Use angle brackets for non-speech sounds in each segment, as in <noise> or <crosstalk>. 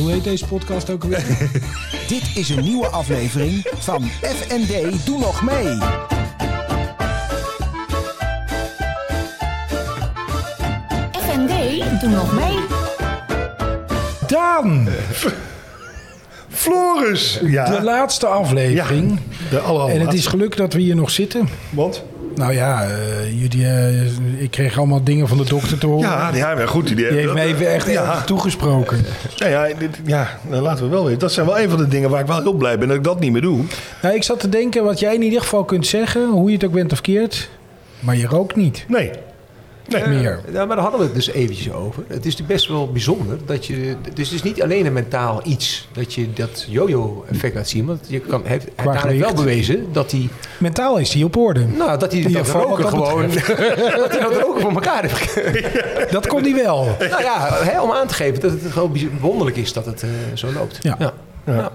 Hoe heet deze podcast ook alweer? <laughs> Dit is een nieuwe aflevering van FND Doe Nog Mee. FND, doe nog mee. Daan, Floris! Ja, de laatste aflevering. de allerlaatste. En het is geluk dat we hier nog zitten. Want? Nou ja, eh, jullie, eh, ik kreeg allemaal dingen van de dokter te horen. Ja, ja, maar goed idee. Die heeft me even echt ja. toegesproken. Nou ja, dit, ja, nou, laten we wel weten. Dat zijn wel een van de dingen waar ik wel heel blij ben dat ik dat niet meer doe. Nou, ik zat te denken wat jij in ieder geval kunt zeggen, hoe je het ook bent of keert. Maar je rookt niet Nee. Nee. meer. Ja, maar daar hadden we het dus eventjes over. Het is best wel bijzonder dat je... Dus het is niet alleen een mentaal iets dat je dat yo-yo-effect laat zien. Want je kan, heeft uiteindelijk wel bewezen dat hij... Mentaal is die op orde. Nou, dat hij dat roken gewoon... <laughs> dat hij dat roken voor elkaar heeft gekregen. Dat kon die wel. nou ja, hè, om aan te geven dat het gewoon wonderlijk is dat het eh, zo loopt. Ja. ja. Ja.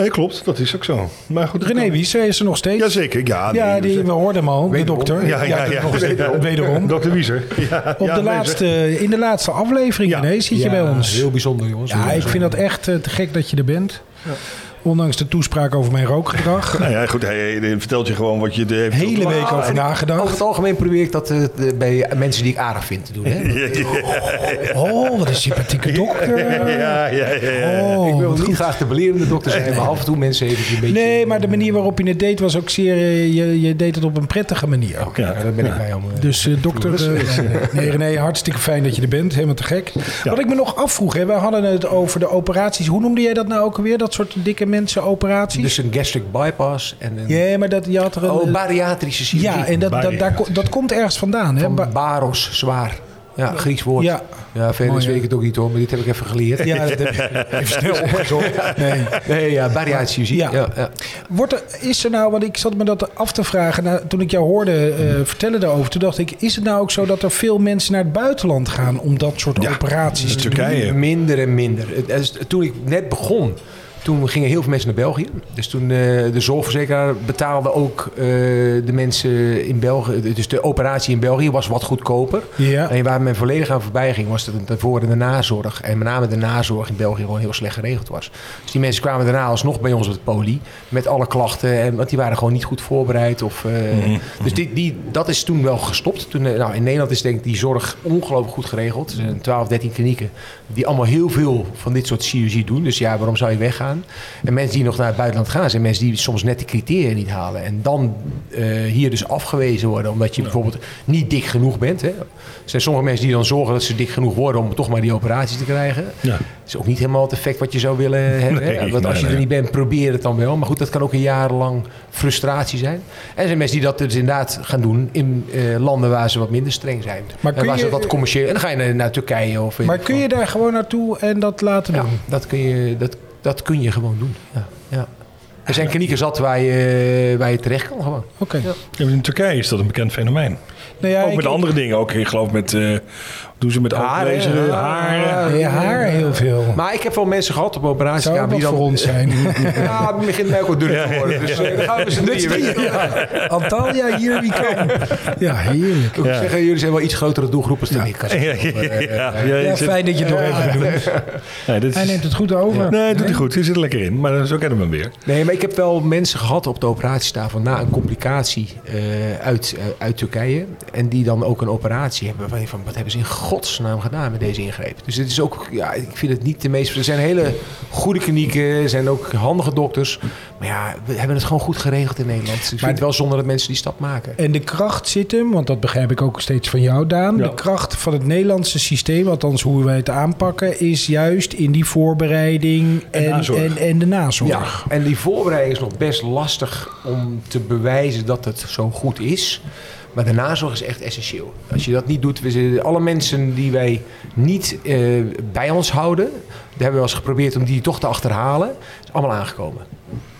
Nee, klopt. Dat is ook zo. Maar goed. René Wies is er nog steeds. Jazeker, ja. Ja, nee, die, we hoorden hem al, de dokter. Ja, ja, ja. nog steeds- <laughs> Wederom. Dokter Wieser. <laughs> Ja, Op ja, de laatste, in de laatste aflevering, Ja. René, zit je bij ons. Heel bijzonder, jongens. Ja, ik vind dat echt eh, te gek dat je er bent. Ondanks de toespraak over mijn rookgedrag. <laughs> Nou ja, goed. Hij, hij vertelt je gewoon wat je heeft. Hele week over Over nagedacht. het algemeen probeer ik dat eh, de- bij mensen die ik aardig vind te doen. Hè? <laughs> Oh, wat een sympathieke dokter. Ja, ja, ja. ja. Oh, ik wil niet goed. graag de belerende dokter zijn, maar af en toe mensen eventjes een beetje... Nee, maar de manier waarop je het deed was ook zeer... eh, Je, je deed het op een prettige manier. Ja, daar ben ik bij om. eh, Dus eh, dokter... eh, <laughs> nee, René, hartstikke fijn dat je er bent. Helemaal te gek. Wat ik me nog afvroeg, hè, we hadden het over de operaties. Hoe noemde jij dat nou ook alweer? Dat soort dikke mensen operaties? Dus een gastric bypass en een Ja, maar dat, je had er een... oh, bariatrische chirurgie. ja, en dat, dat, daar, ko- dat komt ergens vandaan. Hè? Van Ba- baros, zwaar. Ja, Grieks woord. Ja. ja verder Mooi, weet ik het ook niet hoor, maar dit heb ik even geleerd. ja, dat heb <laughs> ik even snel <laughs> opgezocht. Nee. Nee, ja, bariatrische chirurgie. Ja. Ja. Ja, Wordt er, is er nou, want ik zat me dat af te vragen nou, toen ik jou hoorde eh, vertellen daarover. Toen dacht ik, is het nou ook zo dat er veel mensen naar het buitenland gaan om dat soort operaties te doen? Turkije. Minder en minder. Het- het is- Toen ik net begon, toen gingen heel veel mensen naar België. Dus toen eh, de zorgverzekeraar betaalde ook eh, de mensen in België. Dus de operatie in België was wat goedkoper. Ja. En waar men volledig aan voorbij ging, was dat de voor- en de nazorg. En met name de nazorg in België gewoon heel slecht geregeld was. Dus die mensen kwamen daarna alsnog bij ons op het poli. Met alle klachten. En, want die waren gewoon niet goed voorbereid. Of, eh, Dus die, die, dat is toen wel gestopt. Toen, nou, in Nederland is denk ik die zorg ongelooflijk goed geregeld. Er zijn 12, 13 klinieken die allemaal heel veel van dit soort chirurgie doen. Dus ja, waarom zou je weggaan? En mensen die nog naar het buitenland gaan, zijn mensen die soms net de criteria niet halen. En dan eh, hier dus afgewezen worden omdat je bijvoorbeeld niet dik genoeg bent. Hè. Er zijn sommige mensen die dan zorgen dat ze dik genoeg worden om toch maar die operatie te krijgen. Ja. Dat is ook niet helemaal het effect wat je zou willen <laughs> hebben. hè. Want als nee, je er nee. niet bent, probeer het dan wel. Maar goed, dat kan ook een jarenlang frustratie zijn. En er zijn mensen die dat dus inderdaad gaan doen in eh, landen waar ze wat minder streng zijn. Maar en waar ze wat commercieel... En dan ga je naar, naar Turkije of... Maar kun je daar gewoon naartoe en dat laten Ja, doen? dat kun je, dat, dat kun je gewoon doen. Ja, ja. Er zijn klinieken zat waar je, waar je terecht kan gewoon. Oké. Ja, in Turkije is dat een bekend fenomeen. Nou ja, ook ik- met andere dingen. Ook, ik geloof met... eh doen ze met ja. haren. Je haar heel veel. Maar ik heb wel mensen gehad op operatiekamer die dan... voor ons zijn. <laughs> Ja, het begint mij ook wat duurder te worden. Dus eh, dan gaan we drieën. Antalya, hier wie kan. Ja, heerlijk. Ik zeggen, jullie zijn wel iets grotere doelgroepen dan ik. Ja, ja, ja, ja, Ja, je zit- fijn dat je het nog even doet. Nee, dit is- Hij neemt het goed over. Nee, doet hij goed. Je zit er lekker in. Maar zo kennen we hem weer. Nee, maar ik heb wel mensen gehad op de operatietafel na een complicatie eh, uit, eh, uit Turkije. En die dan ook een operatie hebben. Waarvan je van, wat hebben ze in godsnaam gedaan met deze ingreep? Dus dit is ook, ja, ik vind het niet de meest... Er zijn hele goede klinieken, er zijn ook handige dokters. Maar ja, we hebben het gewoon goed geregeld in Nederland. Dus ik vind het wel zonde dat mensen die stap maken. En de kracht zit hem, want dat begrijp ik ook steeds van jou, Daan. Ja. De kracht van het Nederlandse systeem, althans hoe wij het aanpakken, is juist in die voorbereiding en, en, en de nazorg. Ja, en die voorbereiding is nog best lastig om te bewijzen dat het zo goed is. Maar de nazorg is echt essentieel. Als je dat niet doet, we alle mensen die wij niet eh, bij ons houden, daar hebben we wel eens geprobeerd om die toch te achterhalen, is allemaal aangekomen.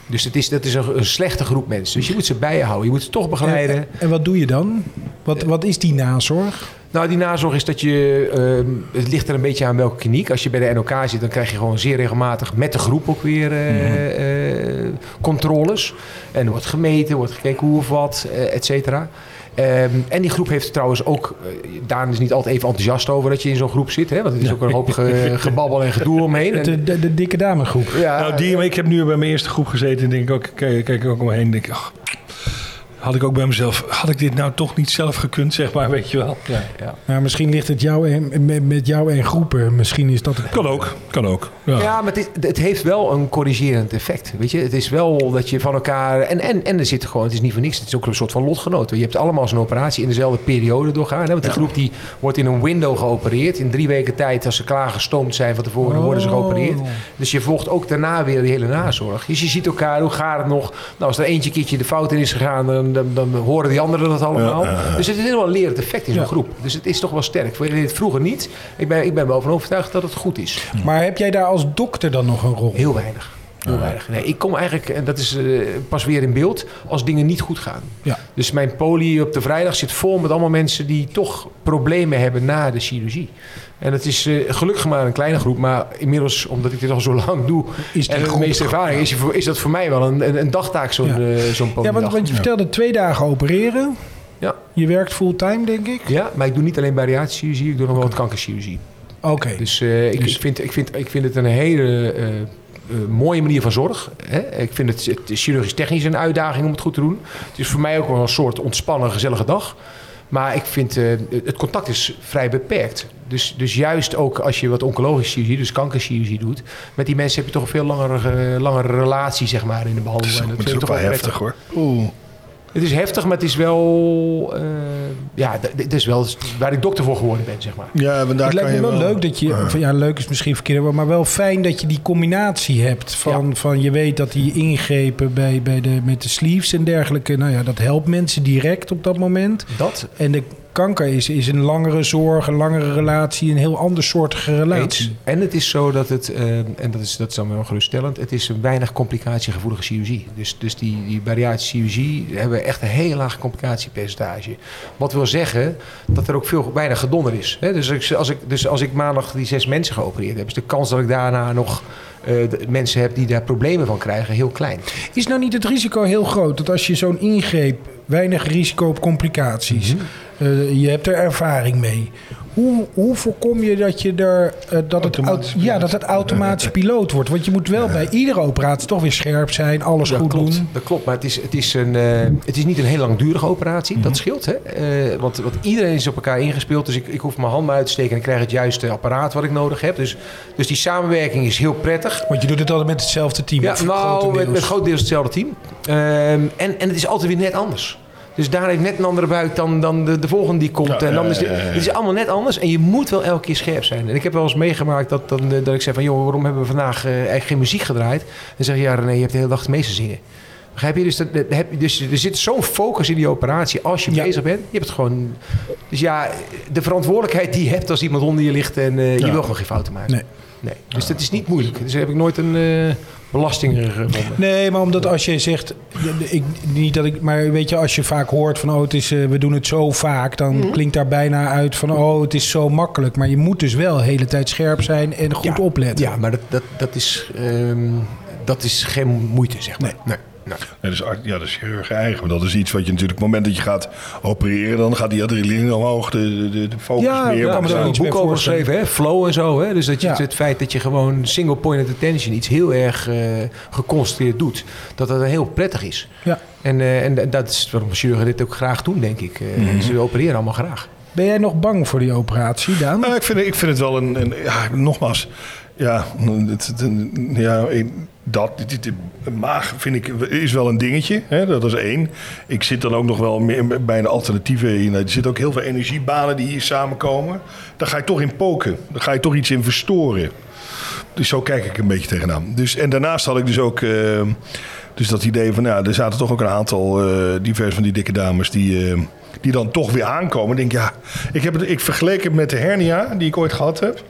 Dus het is, dat is een, een slechte groep mensen. Dus je moet ze bij je houden. Je moet ze toch begeleiden. En, en wat doe je dan? Wat, wat is die nazorg? Nou, die nazorg is dat je... ehm, het ligt er een beetje aan welke kliniek. Als je bij de NOK zit, dan krijg je gewoon zeer regelmatig... met de groep ook weer eh, eh, controles. En er wordt gemeten, wordt gekeken hoe of wat, eh, et cetera. Ehm, en die groep heeft trouwens ook... eh, Daan is niet altijd even enthousiast over dat je in zo'n groep zit. Hè? Want het is ook een hoop ge- <laughs> gebabbel en gedoe omheen. En, De, de, de dikke damegroep. ja, nou, die, maar ik heb nu bij mijn eerste groep gezeten en denk ik ook, kijk, kijk ik ook omheen en denk ik, ach, had ik ook bij mezelf, had ik dit nou toch niet zelf gekund, zeg maar, weet je wel. ja, ja. Maar misschien ligt het jou en, met, met jou en groepen. Misschien is dat het... Kan ook, kan ook. Ja. Ja, maar het, is- het heeft wel een corrigerend effect. Weet je, het is wel dat je van elkaar. En, en, en er zit gewoon, het is niet voor niks. Het is ook een soort van lotgenoten. Je hebt allemaal zo'n operatie in dezelfde periode doorgaan. Hè? Want die groep die wordt in een window geopereerd. In drie weken tijd, als ze klaargestoomd zijn van tevoren, dan worden ze geopereerd. Dus je volgt ook daarna weer die hele nazorg. Dus je ziet elkaar, hoe gaat het nog? Nou, als er eentje een keertje de fout in is gegaan, dan, dan, dan horen die anderen dat allemaal. Dus het is helemaal een lerend effect in zo'n Ja. groep. Dus het is toch wel sterk. Ik deed het vroeger niet. Ik ben, ik ben wel van overtuigd dat het goed is. Maar heb jij daar als dokter dan nog een rol? Heel weinig. Heel weinig. Nee, ik kom eigenlijk, en dat is eh, pas weer in beeld, als dingen niet goed gaan. Ja. Dus mijn poli op de vrijdag zit vol met allemaal mensen die toch problemen hebben na de chirurgie. En het is eh, gelukkig maar een kleine groep, maar inmiddels, omdat ik dit al zo lang doe, Is en de meeste ervaring, is, is dat voor mij wel een, een, een dagtaak, zo'n Ja. zo'n Ja, want, je vertelde twee dagen opereren. Ja. Je werkt fulltime, denk ik. Ja, maar ik doe niet alleen bariatrischirurgie, ik doe nog wel wat kankerchirurgie. Oké. Dus, ik, Dus- ik, vind, ik, vind, ik vind het een hele mooie manier van zorg. Hè? Ik vind het, het is chirurgisch technisch een uitdaging om het goed te doen. Het is voor mij ook wel een soort ontspannen, gezellige dag. Maar ik vind eh, het contact is vrij beperkt. Dus, dus juist ook als je wat oncologische chirurgie, dus kankerchirurgie doet, met die mensen heb je toch een veel langere, eh, langere relatie zeg maar, in de behandeling. En Het is vind ook ik wel heftig prettig. hoor. Oeh. Het is heftig, maar het is wel, eh, ja, dit is wel waar ik dokter voor geworden ben, zeg maar. Ja, maar daar het lijkt kan me je wel leuk dat je... Ja, leuk is misschien verkeerd, maar wel fijn dat je die combinatie hebt. Van, van je weet dat die ingrepen bij, bij de, met de sleeves en dergelijke... Nou ja, dat helpt mensen direct op dat moment. Dat En de kanker is, is een langere zorg, een langere relatie... een heel ander soortige relatie. Eens. En het is zo dat het, eh, en dat is, dat is dan wel geruststellend, het is een weinig complicatiegevoelige chirurgie. Dus, dus die, die bariatrische chirurgie hebben echt een heel laag complicatiepercentage. Wat wil zeggen dat er ook veel weinig gedonder is. Hè? Dus, ik- als ik, dus als ik maandag die zes mensen geopereerd heb, is de kans dat ik daarna nog eh, mensen heb die daar problemen van krijgen heel klein. Is nou niet het risico heel groot dat als je zo'n ingreep, weinig risico op complicaties, Mhm. Eh, je hebt er ervaring mee. Hoe, hoe voorkom je dat, je er, eh, dat, het, ja, dat het automatisch piloot wordt? Want je moet wel bij iedere operatie toch weer scherp zijn, alles Dat goed klopt, doen. Dat klopt, maar het is, het is, een, eh, het is niet een heel langdurige operatie. Dat scheelt, hè? Want, want iedereen is op elkaar ingespeeld. Dus ik, ik hoef mijn handen uit te steken en ik krijg het juiste apparaat wat ik nodig heb. Dus, dus die samenwerking is heel prettig. Want je doet het altijd met hetzelfde team. Ja, nou, met, met grotendeels hetzelfde team. Ehm, en, en het is altijd weer net anders. Dus daar heeft net een andere buik dan, dan de, de volgende die komt. En dan is het is allemaal net anders. En je moet wel elke keer scherp zijn. En ik heb wel eens meegemaakt dat, dan, eh, dat ik zei van... joh, waarom hebben we vandaag eh, eigenlijk geen muziek gedraaid? Dan zeg je, ja René, je hebt de hele dag het meeste zingen. Begrijp je? Dus, dat, heb, je- dus er zit zo'n focus in die operatie als je Ja. bezig bent. Je hebt het gewoon... Dus ja, de verantwoordelijkheid die je hebt als iemand onder je ligt... en eh, je wil gewoon geen fouten maken. Nee. Nee. Dus dat is niet moeilijk. Dus daar heb ik nooit een belasting gevonden. Nee, maar omdat als je zegt, ik, niet dat ik, maar weet je, als je vaak hoort van, oh, het is, eh, we doen het zo vaak, dan Mhm. klinkt daar bijna uit van, oh, het is zo makkelijk. Maar je moet dus wel de hele tijd scherp zijn en goed Ja. opletten. Ja, maar dat, dat, dat, is, ehm, dat is geen moeite, zeg maar. Nee. nee. Nee. Nee, dat is, ar- ja, dat is chirurg eigen. Maar dat is iets wat je natuurlijk, op het moment dat je gaat opereren, dan gaat die adrenaline omhoog, de, de, de focus Ja, meer. ja, is zaken. een boek over geschreven, hè? Flow en zo. Hè? Dus dat je Ja. het feit dat je gewoon single point attention iets heel erg eh, geconcentreerd doet, dat dat heel prettig is. Ja. En, eh, en dat is waarom chirurgen dit ook graag doen, denk ik. Eh, Ze opereren allemaal graag. Ben jij nog bang voor die operatie, Daan? Nou, ik, vind, ik vind het wel een, een ja, nogmaals, ja, het, ja dat, maag vind ik, is wel een dingetje. Hè, dat is één. Ik zit dan ook nog wel meer bij een alternatieve in. Er zitten ook heel veel energiebanen die hier samenkomen. Daar ga je toch in poken. Daar ga je toch iets in verstoren. Dus zo kijk ik een beetje tegenaan. Dus, en daarnaast had ik dus ook... eh, dus dat idee van, nou, er zaten toch ook een aantal eh divers van die dikke dames die, eh, die dan toch weer aankomen. Ik denk, ja, ik, heb ik vergeleek het met de hernia die ik ooit gehad heb.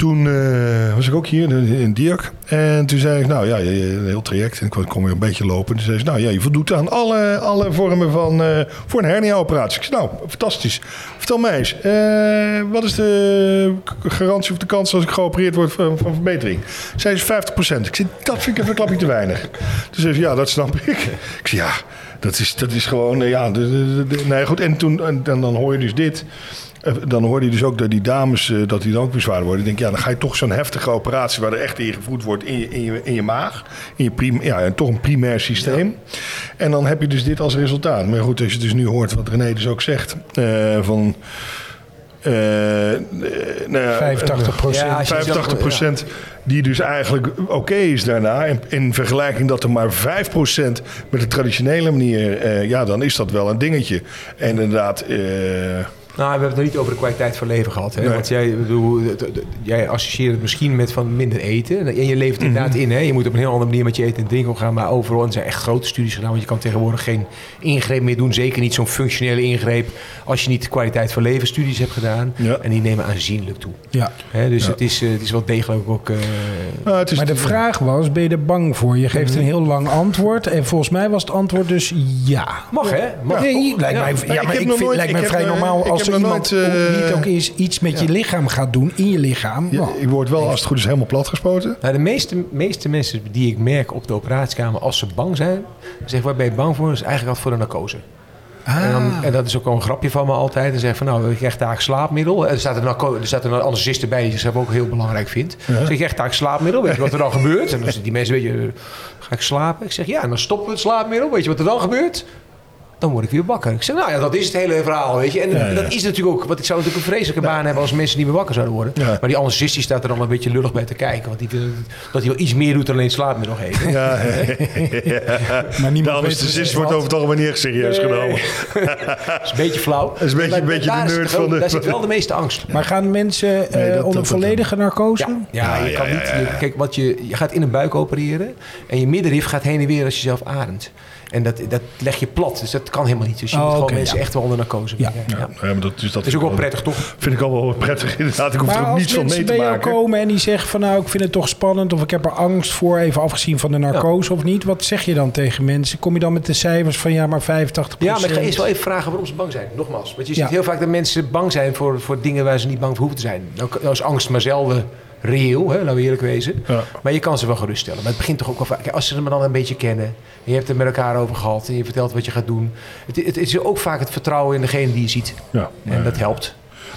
Toen eh, was ik ook hier in Diak. En toen zei ik, nou ja, een heel traject. En ik kon weer een beetje lopen. Toen zei ze, nou ja, je voldoet aan alle, alle vormen van... eh, voor een hernia-operatie. Ik zei, nou, fantastisch. Vertel mij eens, eh, wat is de garantie of de kans als ik geopereerd word van, van verbetering? Zij is 50% Ik zei, dat vind ik even een klapje te weinig. Toen zei ze, ja, dat snap ik. Ik zei, ja, Dat is, dat is gewoon, eh, ja, de, de, de- nee, goed. En, toen, en dan, dan hoor je dus dit. Eh, Dan hoorde je dus ook dat die dames, eh, dat die dan ook weer zwaar worden. Ik denk, ja, dan ga je toch zo'n heftige operatie waar er echt ingevoerd wordt in je, in je, in je maag. In je prim, ja, en toch een primair systeem. En dan heb je dus dit als resultaat. Maar goed, als je dus nu hoort wat René dus ook zegt, van... eh, eh, nou ja, 85 procent. Ja, 85 die dus eigenlijk oké is daarna. In, in vergelijking dat er maar 5% met de traditionele manier... eh, ja, dan is dat wel een dingetje. En inderdaad... eh, Nou, we hebben het nog niet over de kwaliteit van leven gehad. Hè? Nee. Want jij, bedoel, jij associeert het misschien met van minder eten. En je leeft inderdaad Mhm. in. Hè? Je moet op een heel andere manier met je eten en drinken omgaan. Maar overal, en er zijn echt grote studies gedaan. Want je kan tegenwoordig geen ingreep meer doen. Zeker niet zo'n functionele ingreep. Als je niet de kwaliteit van leven studies hebt gedaan. Ja. En die nemen aanzienlijk toe. Ja. Hè? Dus het, is, eh, het is wel degelijk ook... eh, nou, het is Maar de vraag was, ben je er bang voor? Je geeft een heel lang antwoord. En volgens mij was het antwoord dus ja. mag hè? Mag. Nee, lijkt Ja. mij, ik ja, maar ik vind, nooit- lijkt mij vrij eh, normaal als er iemand nooit, eh, die het ook is, iets met je lichaam gaat doen, in je lichaam. Ja, Nou, ik word wel, als het goed is, helemaal platgespoten. Nou, de meeste, meeste mensen die ik merk op de operatiekamer als ze bang zijn, zeggen waar ben je bang voor? Dat is eigenlijk altijd voor de narcose. ah, En, dan, en dat is ook al een grapje van me altijd. Dan zeg van nou, ik krijg daar slaapmiddel. En er staat een, er staat een anesthesist bij die zichzelf ook heel belangrijk vindt. Ja. Zeg ik krijg daar slaapmiddel. Weet je wat er dan gebeurt? En dan zitten die mensen, weet je, ga ik slapen? Ik zeg ja, en dan stoppen we het slaapmiddel. Weet je wat er dan gebeurt? Dan word ik weer wakker. Ik zeg, nou ja, dat is het hele verhaal, weet je. En Ja, ja. dat is natuurlijk ook... Want ik zou natuurlijk een vreselijke baan hebben als mensen niet meer wakker zouden worden. Ja. Maar die anesthesist die staat er dan een beetje lullig bij te kijken. Want die vindt dat hij wel iets meer doet dan alleen slaapmiddel geven. Ja, <laughs> <laughs> maar niemand de anesthesist wordt over het algemeen niet echt serieus genomen. <laughs> Dat is een beetje flauw. is een beetje- een beetje de nerd van de- Daar zit wel de meeste angst. Maar gaan mensen eh, Nee, dat- onder dat- dat- volledige narcose? Ja, ja, Ja, je ja, kan ja, niet. je- Kijk, wat je, je gaat in een buik opereren en je middenrif gaat heen en weer als je zelf ademt. En dat, dat leg je plat, dus dat kan helemaal niet. Dus je Oh, moet gewoon mensen ja. echt wel onder narcose Ja. brengen. Ja. Ja, maar dat, dus dat Dat is ook wel prettig, toch? Vind ik al wel prettig, <laughs> inderdaad. Ik hoef er Maar ook als niets van mee mensen te bij jou maken. komen en die zeggen van nou, ik vind het toch spannend of ik heb er angst voor, even afgezien van de narcose of niet. Wat zeg je dan tegen mensen? Kom je dan met de cijfers van ja, maar 85% Ja, maar ik ga eerst wel even vragen waarom ze bang zijn. Nogmaals. Want je ziet Ja. heel vaak dat mensen bang zijn voor, voor dingen waar ze niet bang voor hoeven te zijn. Nou is angst maar zelden reëel, hè, laten we eerlijk wezen. Ja. Maar je kan ze wel geruststellen. Maar het begint toch ook wel vaak. Kijk, Als ze me dan een beetje kennen. En je hebt het met elkaar over gehad. En je vertelt wat je gaat doen. Het, het, het is ook vaak het vertrouwen in degene die je ziet. Ja, En dat helpt.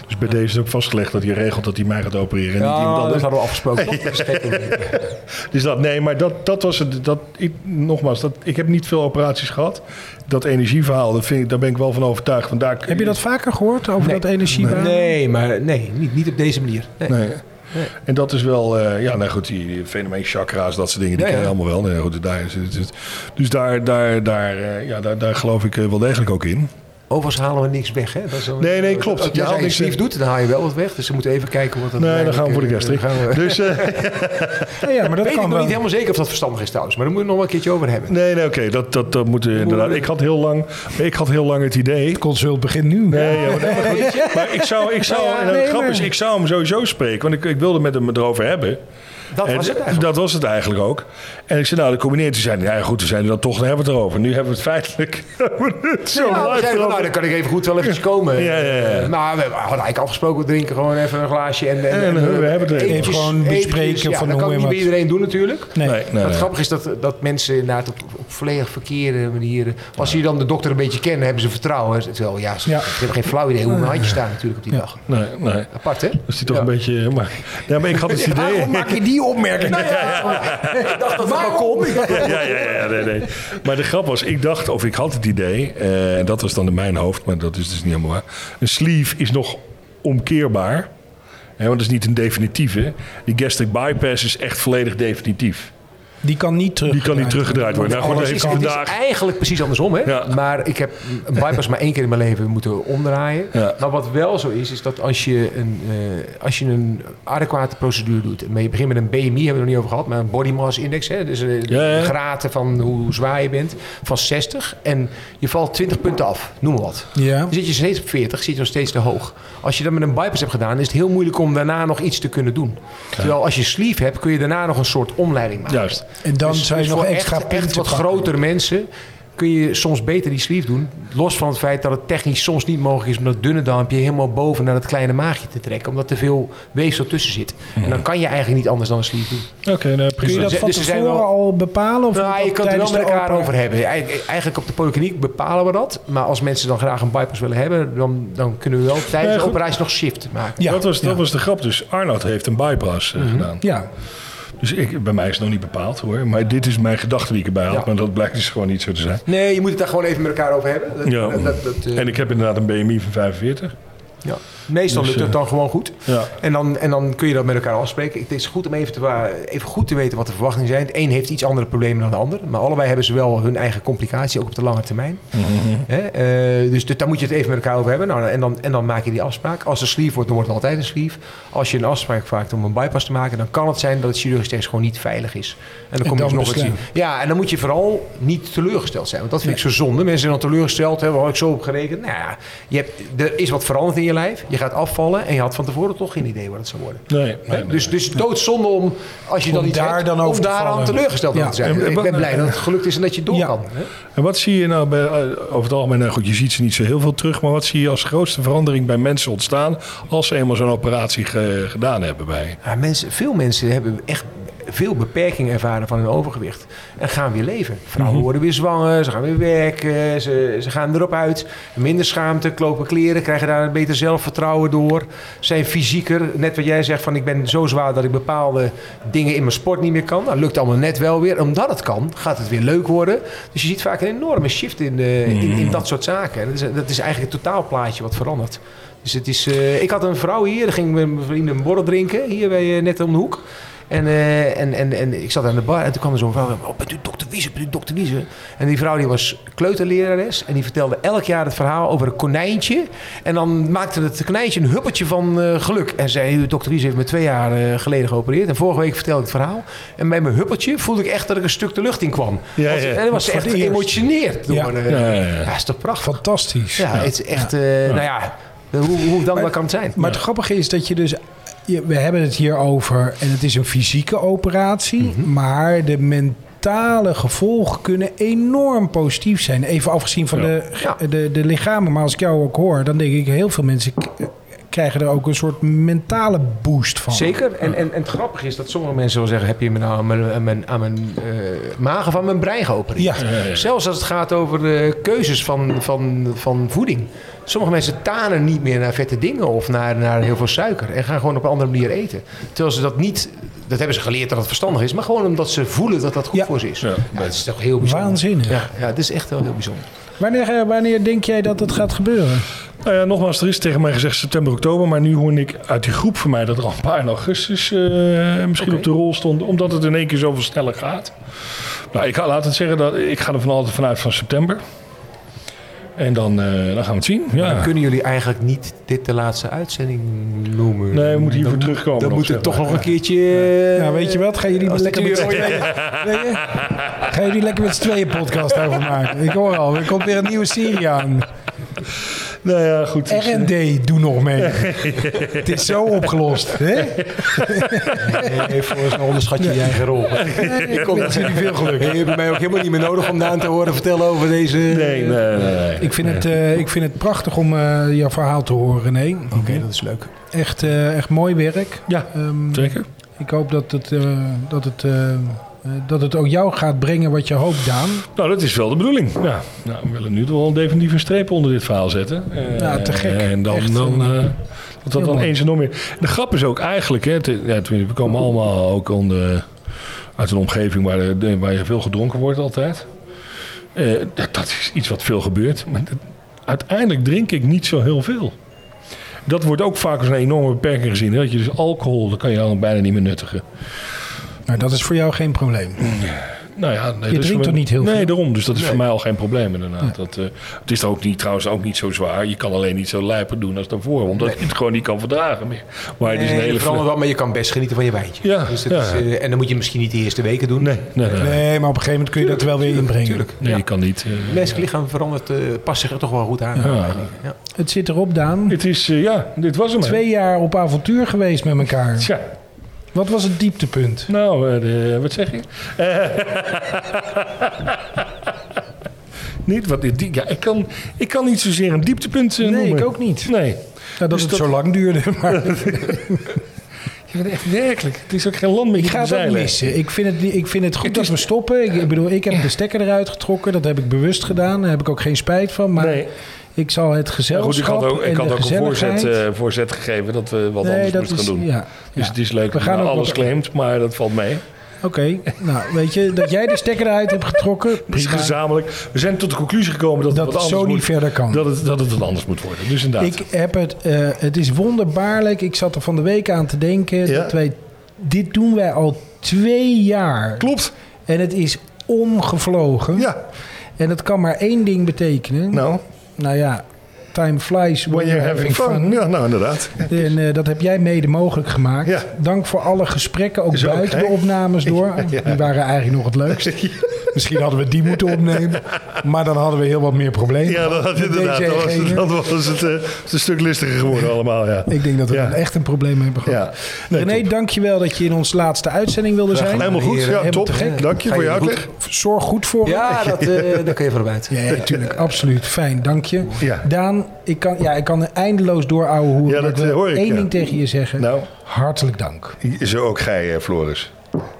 Dus bij deze is ook vastgelegd dat hij regelt dat hij mij gaat opereren. En niet iemand Ja, dat hadden we afgesproken. probleem. <laughs> Dus dat, nee, maar dat, dat was het. Dat, ik, nogmaals, dat, ik heb niet veel operaties gehad. Dat energieverhaal, dat vind ik, daar ben ik wel van overtuigd. Vandaar, Heb je dat vaker gehoord over Nee. dat energiebaan? Nee, maar nee, niet, niet op deze manier. Nee. Nee. En dat is wel, eh, ja, nou goed, die, die fenomeen chakra's, dat soort dingen, die Ja, ja. kennen allemaal wel. Nee, goed, daar, dus daar, daar, daar, eh, ja, daar, daar geloof ik eh, wel degelijk ook in. Overigens halen we niks weg, hè? Dat is een- Nee, nee, klopt. Als Je haalt als niks je weg. doet, dan haal je wel wat weg. Dus we moeten even kijken wat dat Nee, dan gaan we voor de uiteindelijk, gastric. eh, gaan we- Dus, eh, <laughs> Ja, ja, maar dat weet ik kan nog wel. niet helemaal zeker of dat verstandig is trouwens. Maar daar moeten we het nog wel een keertje over hebben. nee, nee, oké, dat, dat, dat moet eh, inderdaad. Ik had heel lang, ik had heel lang het idee. Consult begint nu. Nee, ja, maar, nee, maar goed. Maar ik zou, ik zou, Ja, het nee, grap maar- is, ik zou hem sowieso spreken, want ik, ik wilde met hem erover hebben. Dat was het eigenlijk. Dat was het eigenlijk ook. En ik zei, nou, de combineert. Hij, ja goed, we zijn er dan toch, dan hebben we het erover. Nu hebben we het feitelijk <laughs> zo Ja, we zeiden van, nou, dan kan ik even goed wel even komen. Ja, ja, ja. Eh, Maar we hadden eigenlijk afgesproken, we drinken gewoon even een glaasje. En, en, En, eh, we hebben het er even. Gewoon bespreken eventjes, ja, van dat hoe kan niet bij iedereen doen natuurlijk. Nee. Nee, nee, Maar het nee. grappige is dat, dat mensen inderdaad op volledig verkeerde manieren... Als ze dan de dokter een beetje kennen, hebben ze vertrouwen. Terwijl, ja, ze Ja. hebben geen flauw idee hoe mijn handje staan natuurlijk op die Ja. dag. Nee, nee. Apart, hè? Dus die toch Ja. een beetje... Maar, ja, maar ik had <laughs> het idee... Waarom maak je die opmerking? <laughs> Ik dacht dat het wel kon. Ja, ja, ja, ja, nee, nee. Maar de grap was, ik dacht, of ik had het idee, eh, en dat was dan in mijn hoofd, maar dat is dus niet helemaal waar. Een sleeve is nog omkeerbaar, hè, want dat is niet een definitieve. Die gastric bypass is echt volledig definitief. Die kan niet terug. Die kan niet teruggedraaid worden. Nou, goed, is, heeft het is vandaag... eigenlijk precies andersom, hè? Ja. Maar ik heb een bypass maar één keer in mijn leven moeten omdraaien. Ja. Maar wat wel zo is, is dat als je een, eh, als je een adequate procedure doet... maar je begint met een BMI, hebben we het nog niet over gehad... maar een body mass index, hè, dus eh, Ja, ja. de graten van hoe zwaar je bent... van 60 en je valt 20 punten af, noem maar wat. Ja. Dan zit je steeds op 40, zit je nog steeds te hoog. Als je dat met een bypass hebt gedaan, is het heel moeilijk om daarna nog iets te kunnen doen. Terwijl als je sleeve hebt, kun je daarna nog een soort omleiding maken. Juist. En dan Dus- zou je dus nog voor extra echt, wat pakken. grotere mensen kun je soms beter die sleeve doen. Los van het feit dat het technisch soms niet mogelijk is om dat dunne darmpje helemaal boven naar het kleine maagje te trekken. Omdat er veel weefsel tussen zit. En dan kan je eigenlijk niet anders dan een sleeve doen. Oké, nou, Kun je dat Dus van zijn tevoren wel- al bepalen? Of Nou, je dat kan het er wel met elkaar over hebben. Eigen- Eigenlijk op de polykliniek bepalen we dat. Maar als mensen dan graag een bypass willen hebben, dan, dan kunnen we wel tijdens de operatie nog shift maken. Ja, dat, was, dat ja. was de grap. Dus Arnoud heeft een bypass eh, gedaan. Ja, Dus ik, bij mij is het nog niet bepaald hoor. Maar dit is mijn gedachte die ik erbij had. Ja. Maar dat blijkt dus gewoon niet zo te zijn. Nee, je moet het daar gewoon even met elkaar over hebben. Dat- Ja. dat- dat, eh, En ik heb inderdaad een BMI van 45. Ja. Meestal Dus, lukt het eh, dan gewoon goed. Ja. En dan, en dan kun je dat met elkaar afspreken. Het is goed om even, te, even goed te weten wat de verwachtingen zijn. De een heeft iets andere problemen dan de ander. Maar allebei hebben ze wel hun eigen complicatie, ook op de lange termijn. Hè? Eh, dus daar moet je het even met elkaar over hebben. Nou, en, dan, en dan maak je die afspraak. Als er sleeve wordt, dan wordt het altijd een sleeve. Als je een afspraak maakt om een bypass te maken... dan kan het zijn dat het chirurgisch technisch gewoon niet veilig is. En dan kom je dus nog besluiten. Ja, en dan moet je vooral niet teleurgesteld zijn. Want dat vind ik zo zonde. Mensen zijn dan teleurgesteld. Hebben had ik zo op gerekend. Nou ja, je hebt, er is wat veranderd in je lijf. Je gaat afvallen. En je had van tevoren toch geen idee wat het zou worden. Nee, nee, nee. Dus, dus doodzonde om, als je dan iets daar hebt, dan over om te daaraan teleurgesteld Ja. te zijn. En- Ik ben blij dat het gelukt is en dat je door Ja. kan. Hè? En wat zie je nou bij, eh, over het algemeen? Nou goed, je ziet ze niet zo heel veel terug. Maar wat zie je als grootste verandering bij mensen ontstaan... als ze eenmaal zo'n operatie ge- gedaan hebben bij Ja, mensen, veel mensen hebben echt veel beperkingen ervaren van hun overgewicht. En gaan weer leven. Vrouwen worden weer zwanger, ze gaan weer werken, ze, ze gaan erop uit. Minder schaamte, klopen kleren, krijgen daar een beter zelfvertrouwen door. Zijn fysieker, net wat jij zegt van ik ben zo zwaar dat ik bepaalde dingen in mijn sport niet meer kan. Dat lukt allemaal net wel weer. Omdat het kan, gaat het weer leuk worden. Dus je ziet vaak een enorme shift in, de, in, in dat soort zaken. En dat is, dat is eigenlijk het totaalplaatje wat verandert. Dus het is, eh, ik had een vrouw hier, daar ging met mijn vrienden een borrel drinken, hier bij, eh, net om de hoek. En, eh, en, en, en ik zat aan de bar en toen kwam er zo'n vrouw. Oh, bent u dokter Wiese? Bent u dokter Wiese? En die vrouw die was kleuterlerares. En die vertelde elk jaar het verhaal over een konijntje. En dan maakte het konijntje een huppeltje van eh, geluk. En zei, "U, dokter Wiese heeft me twee jaar eh, geleden geopereerd. En vorige week vertelde ik het verhaal. En bij mijn huppeltje voelde ik echt dat ik een stuk de lucht in kwam. Ja, Want- ja. En dan was ze echt geëmotioneerd. Door, Ja. eh, Ja, ja, ja, ja. is toch prachtig? fantastisch. Ja, het is echt, eh, nou ja, hoe, hoe dan dat kan zijn. Maar het grappige is dat je dus... we hebben het hier over en het is een fysieke operatie. Mhm. Maar de mentale gevolgen kunnen enorm positief zijn. Even afgezien van Ja. de, Ja. de, de lichamen. Maar als ik jou ook hoor, dan denk ik... heel veel mensen krijgen er ook een soort mentale boost van. Zeker. En, en, en het grappige is dat sommige mensen wel zeggen... heb je me nou aan mijn, aan mijn, aan mijn eh, magen van mijn brein geopereerd? Ja. Zelfs als het gaat over de keuzes van, van, van voeding. Sommige mensen tanen niet meer naar vette dingen of naar, naar heel veel suiker. En gaan gewoon op een andere manier eten. Terwijl ze dat niet... Dat hebben ze geleerd dat het verstandig is. Maar gewoon omdat ze voelen dat dat goed Ja. voor ze is. Ja. Ja, dat is toch heel bijzonder. Waanzinnig. Ja, ja, het is echt wel heel bijzonder. Wanneer, eh, wanneer denk jij dat het gaat gebeuren? Nou ja, nogmaals, er is tegen mij gezegd september, oktober. Maar nu hoorde ik uit die groep van mij dat er al een paar in augustus eh, misschien op de rol stonden. Omdat het in één keer zoveel sneller gaat. Nou, ik ga, laat het zeggen, dat, ik ga er van altijd vanuit van september. En dan, eh, dan gaan we het zien. Ja. Dan kunnen jullie eigenlijk niet dit de laatste uitzending noemen. Nee, we moeten hiervoor Dan- terugkomen Dan moet het zeg toch nog een keertje... eh, Ja, weet je wat? Gaan jullie lekker met? <laughs> Gaan jullie lekker met z'n tweeën podcast over maken? Ik hoor al, er komt weer een nieuwe serie aan. Nou ja, goed. dus, eh, R&D, doe nog mee. <laughs> Het is zo opgelost. Hè? Nee, voor zo'n onderschat je je eigen rol. Ik kom met jullie veel geluk. Je hebt mij ook helemaal niet meer nodig om Daan te horen vertellen over deze... Nee, nee, nee. nee. Ik vind het, eh, ik vind het prachtig om eh, jouw verhaal te horen, René. Oké, dat is leuk. Echt, eh, echt mooi werk. Ja, Ehm, zeker. ik hoop dat het, eh, dat, het, eh, eh, dat het ook jou gaat brengen wat je hoopt, Daan. Nou, dat is wel de bedoeling. Ja. Nou, we willen nu toch wel definitief een streep onder dit verhaal zetten. Eh, Ja, te gek. En dan, Echt, dan eh, eh, dat dat dan eens en nog meer. De grap is ook eigenlijk, hè, het- ja, tenminste, we komen allemaal ook onder, uit een omgeving waar, de- waar je veel gedronken wordt altijd. Eh, dat, dat is iets wat veel gebeurt. Maar dat- uiteindelijk drink ik niet zo heel veel. Dat wordt ook vaak als een enorme beperking gezien. Hè? Dat je dus alcohol, dat kan je dan bijna niet meer nuttigen. Nou, dat is voor jou geen probleem. Nou ja, nee, dat is drinkt voor toch niet heel Nee, veel? daarom. Dus dat is Nee. voor mij al geen probleem inderdaad. Dat, eh, het is ook niet, trouwens ook niet zo zwaar. Je kan alleen niet zo lijper doen als daarvoor. Omdat je het gewoon niet kan verdragen meer. Maar het is een Nee, hele... verandert wel, maar je kan best genieten van je wijntje. Ja, dus dat ja. is, eh, en dan moet je misschien niet de eerste weken doen. Nee, nee, nee. nee. Nee, maar op een gegeven moment kun je dat wel weer inbrengen. Tuurlijk. Nee, Ja. je kan niet. eh, Het menselijk lichaam verandert, eh, past zich er toch wel goed aan. Ja. Ja. Het zit erop, Daan. het is, eh, ja, dit was hem. Twee jaar op avontuur geweest met elkaar. Tja, Wat was het dieptepunt? nou, eh, de- wat zeg je? Eh, <laughs> Niet? Wat, die, ja, ik, kan, ik kan niet zozeer een dieptepunt eh, Nee, noemen. ik ook niet. Nee. Nou, dat Dus het dat- zo lang duurde. <laughs> Maar <laughs> Ja, maar echt werkelijk. Het is ook geen land meer ik ga het ook missen. Ik vind het, ik vind het goed Het dat we stoppen. Ik, ik bedoel, ik heb de stekker eruit getrokken. Dat heb ik bewust gedaan. Daar heb ik ook geen spijt van. Maar Nee. ik zal het gezelschap goed, ik had ook, ik en had de ook een voorzet, eh, voorzet gegeven dat we wat Nee, anders dat moesten is- gaan doen. ja, Dus ja. het is leuk We dat gaan ook alles wat- claimt, maar dat valt mee. Oké, nou weet je, dat jij de stekker eruit hebt getrokken, prima. gezamenlijk. We zijn tot de conclusie gekomen dat, Dat het het zo niet verder kan. Dat het, dat het wat anders moet worden. Dus inderdaad. Ik heb het, eh, het is wonderbaarlijk. Ik zat er van de week aan te denken. Ja. Dat wij, dit doen wij al twee jaar. Klopt. En het is omgevlogen. Ja. En het kan maar één ding betekenen. Nou, Nou ja, time flies when you're having fun. Ja, nou inderdaad. En eh, dat heb jij mede mogelijk gemaakt. Ja. Dank voor alle gesprekken, ook buiten de opnames <laughs> door. Die waren eigenlijk nog het leukst. <laughs> Misschien hadden we die moeten opnemen. Maar dan hadden we heel wat meer problemen. Ja, dat, met inderdaad. Dat was, ene. dat was het, het is een stuk listiger geworden allemaal. Ja. Ik denk dat we Ja. echt een probleem hebben gehad. Ja. Nee, René, top. dankjewel dat je in onze laatste uitzending wilde zijn. Helemaal goed. Heren, Ja, helemaal top. te gek. Dank je voor je uitleg. Zorg goed voor hem. Ja, dat, eh daar kun je van uit. <laughs> Ja, natuurlijk. absoluut. Fijn, dank je. Ja. Daan, ik kan, ja, ik kan eindeloos doorhouden hoe Ja, dat, ik eh, hoor ik, één ja. ding tegen je zeggen. Nou, Hartelijk dank. zo ook gij, Floris.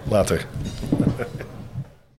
Later. <laughs>